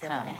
Does come as a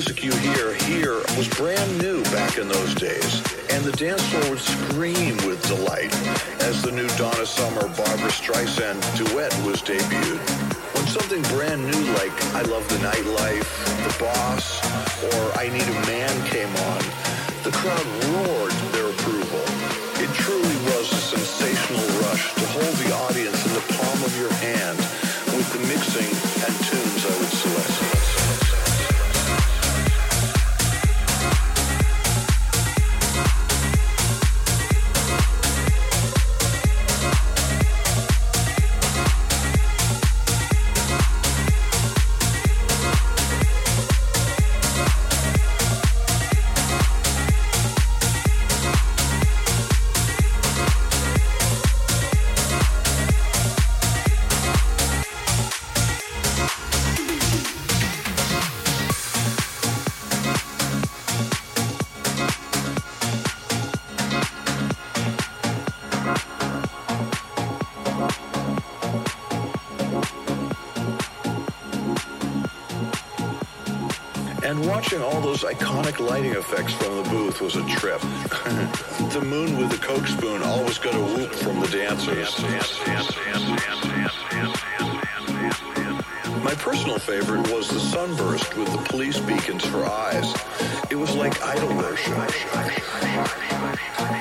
music you hear here was brand new back in those days, and the dance floor would scream with delight as the new Donna Summer Barbra Streisand duet was debuted. When something brand new like I Love the Nightlife, The Boss, or I Need a lighting effects from the booth was a trip. the moon with the coke spoon always got a whoop from the dancers. My personal favorite was the sunburst with the police beacons for eyes. It was like idol worship.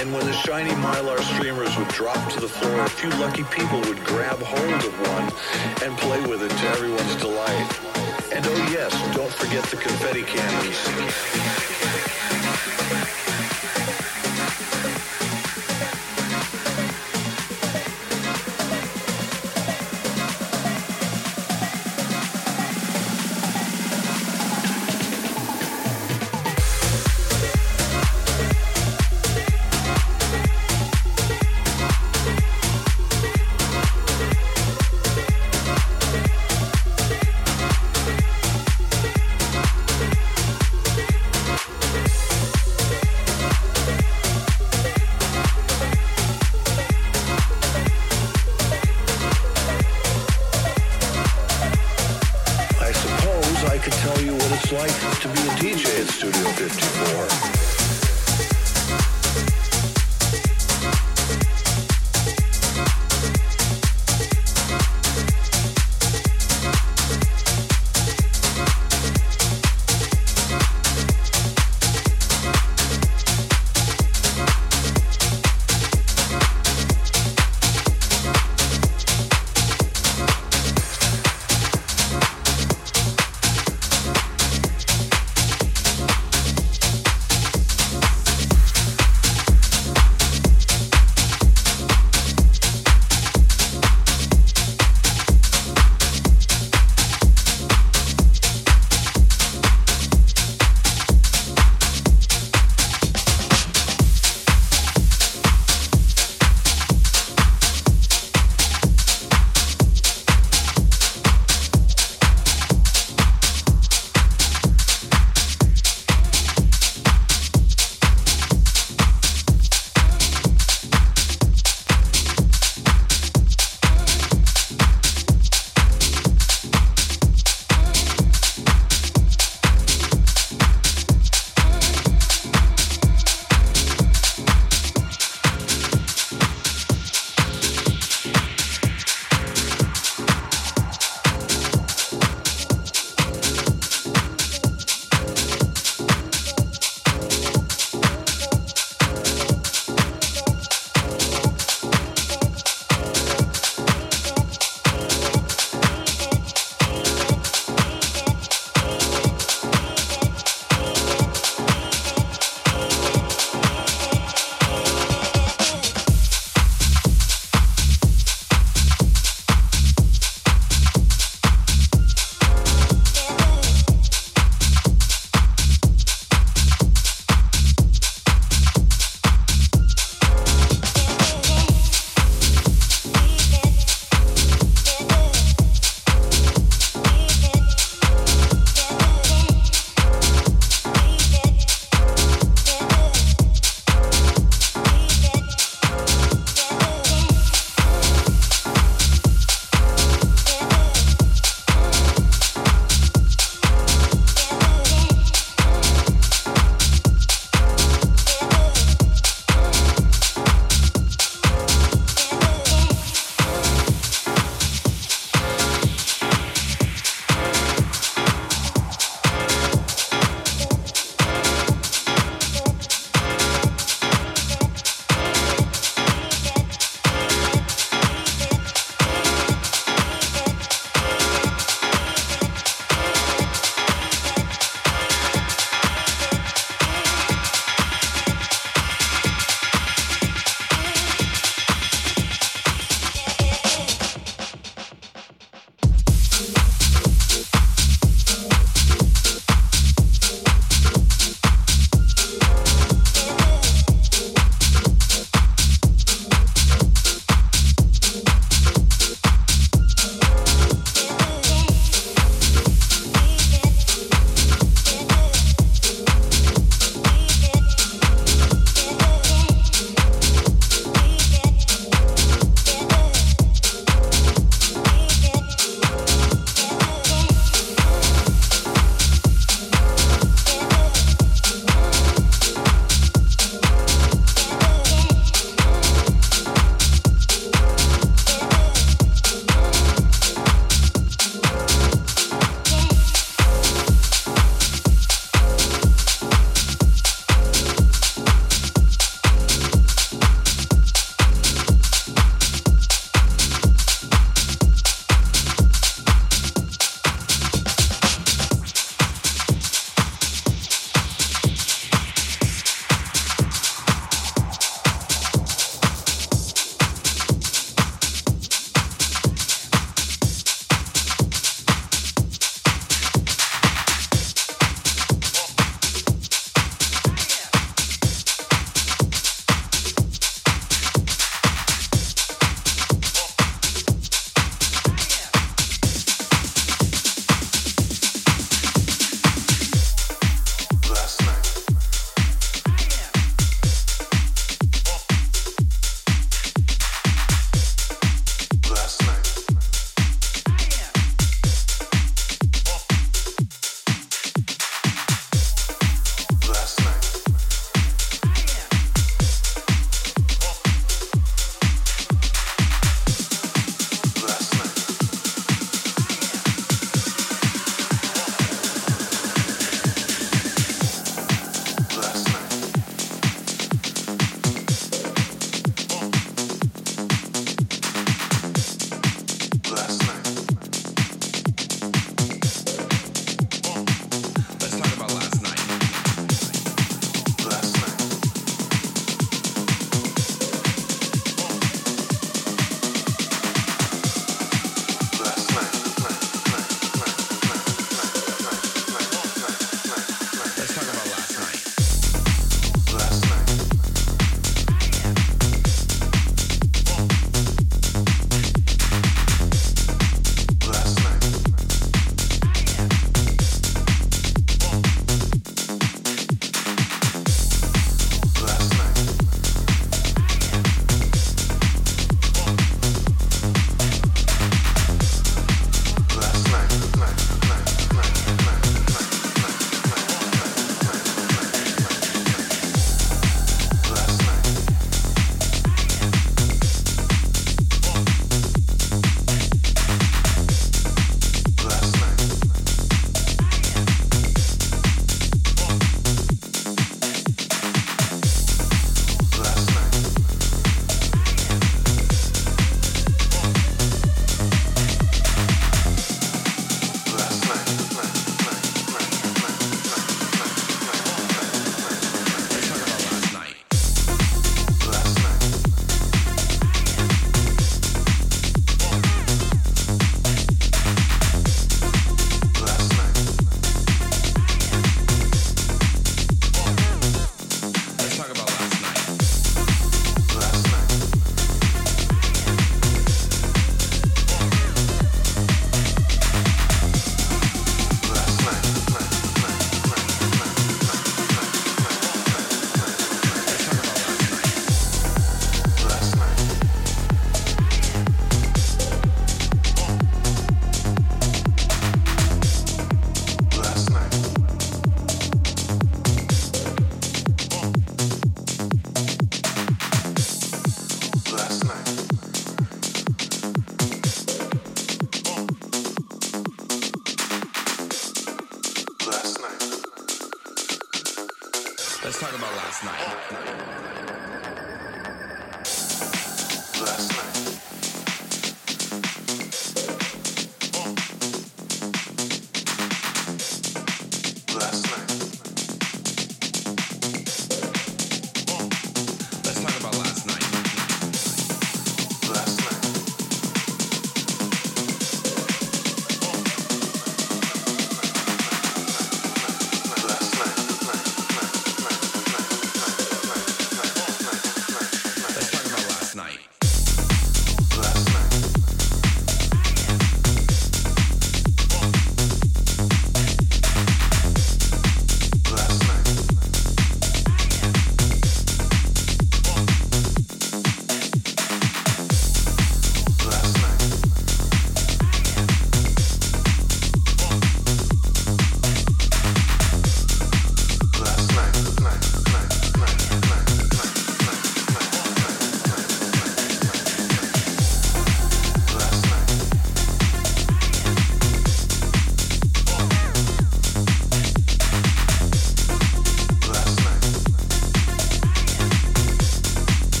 And when the shiny mylar streamers would drop to the floor, a few lucky people would grab hold of one and play with it to everyone's delight. And oh yes, don't forget the confetti cannons.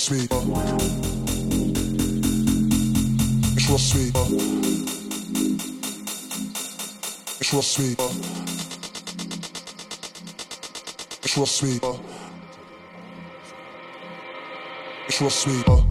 sweet. me. real me. It's me. sweet. me. real sweet.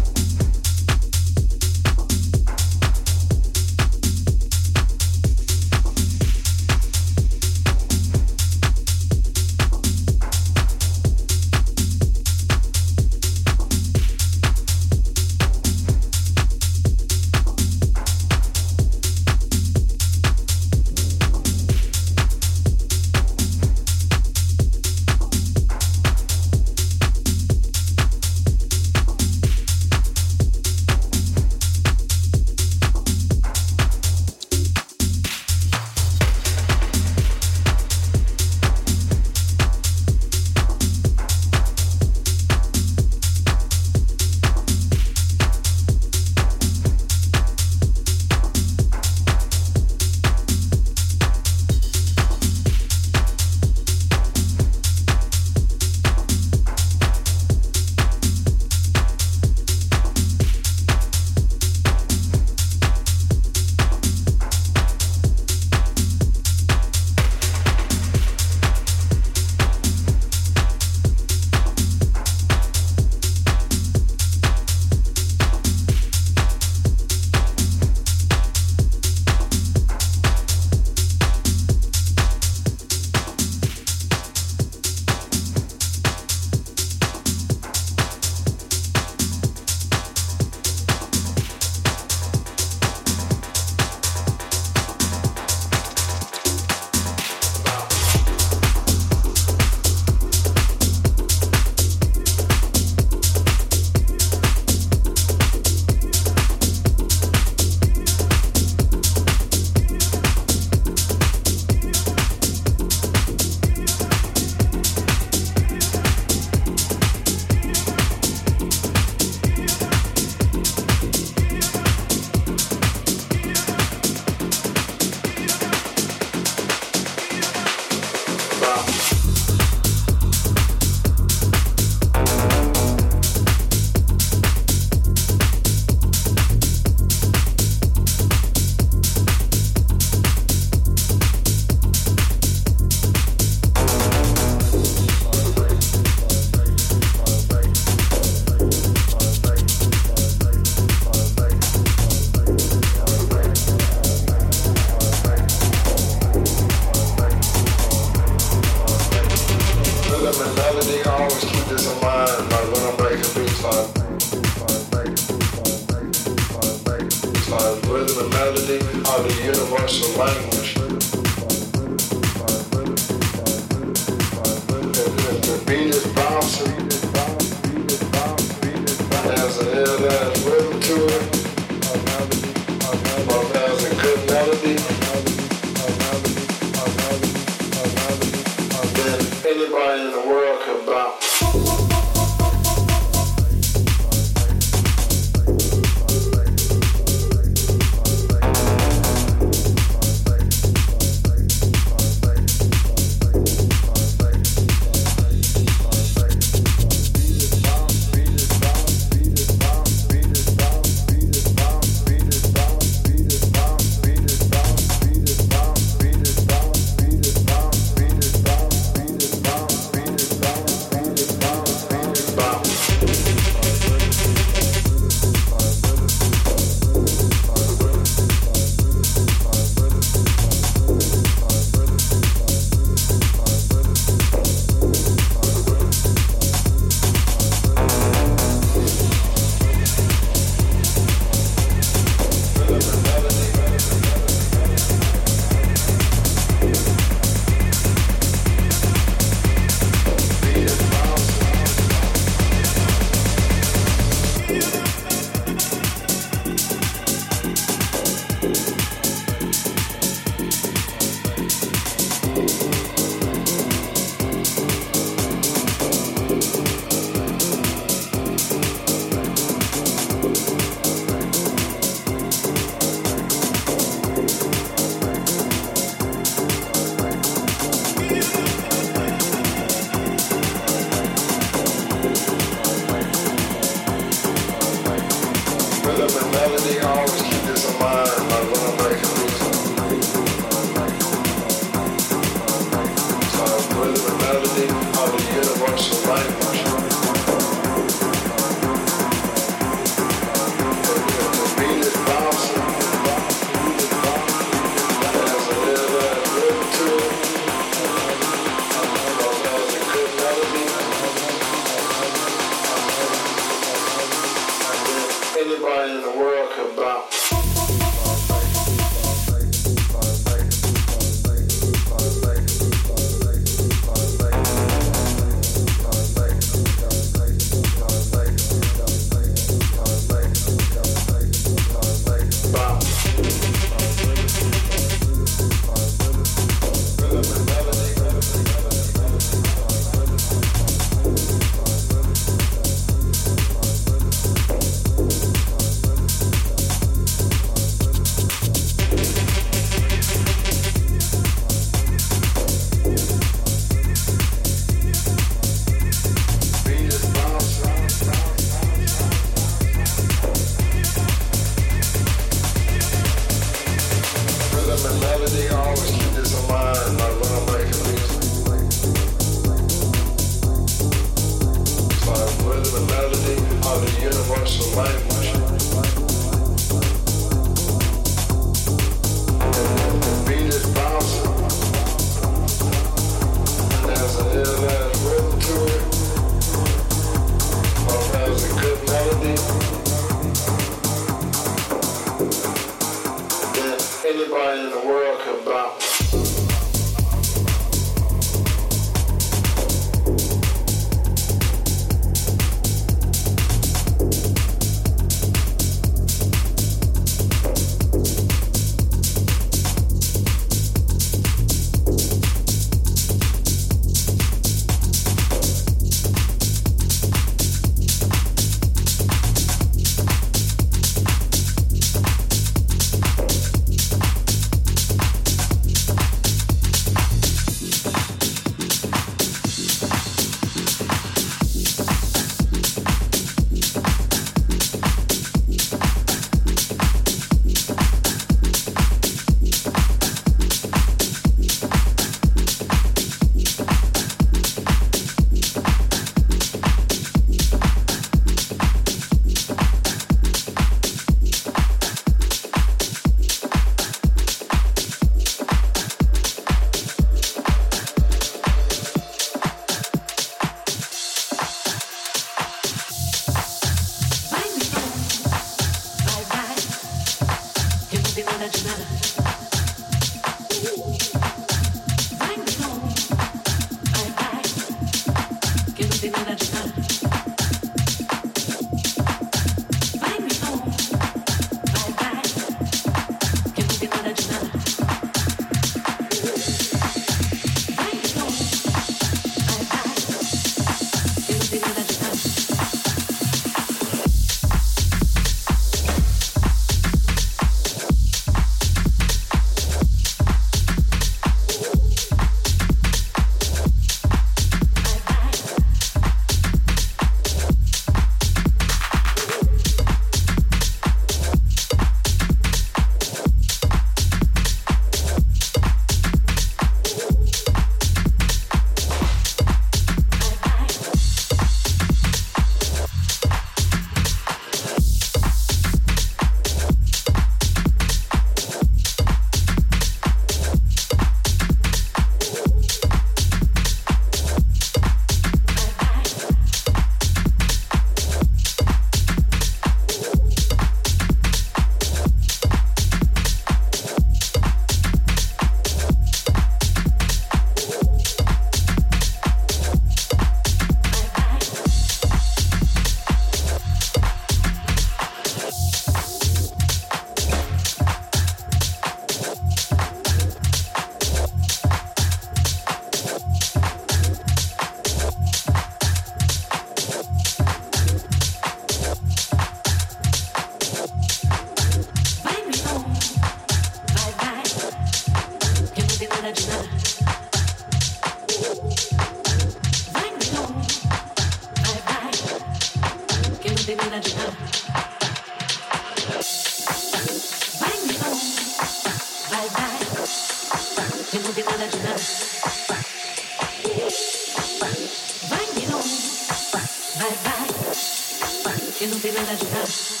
that you.